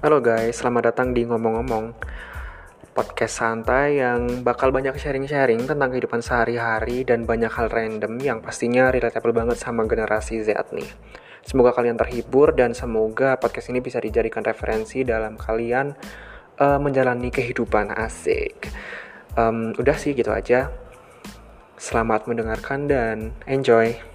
Halo guys, selamat datang di Ngomong-Ngomong Podcast santai yang bakal banyak sharing-sharing tentang kehidupan sehari-hari dan banyak hal random yang pastinya relatable banget sama generasi Z nih. Semoga kalian terhibur dan semoga podcast ini bisa dijadikan referensi dalam kalian uh, menjalani kehidupan asik. Um, Udah sih gitu aja. Selamat mendengarkan dan enjoy.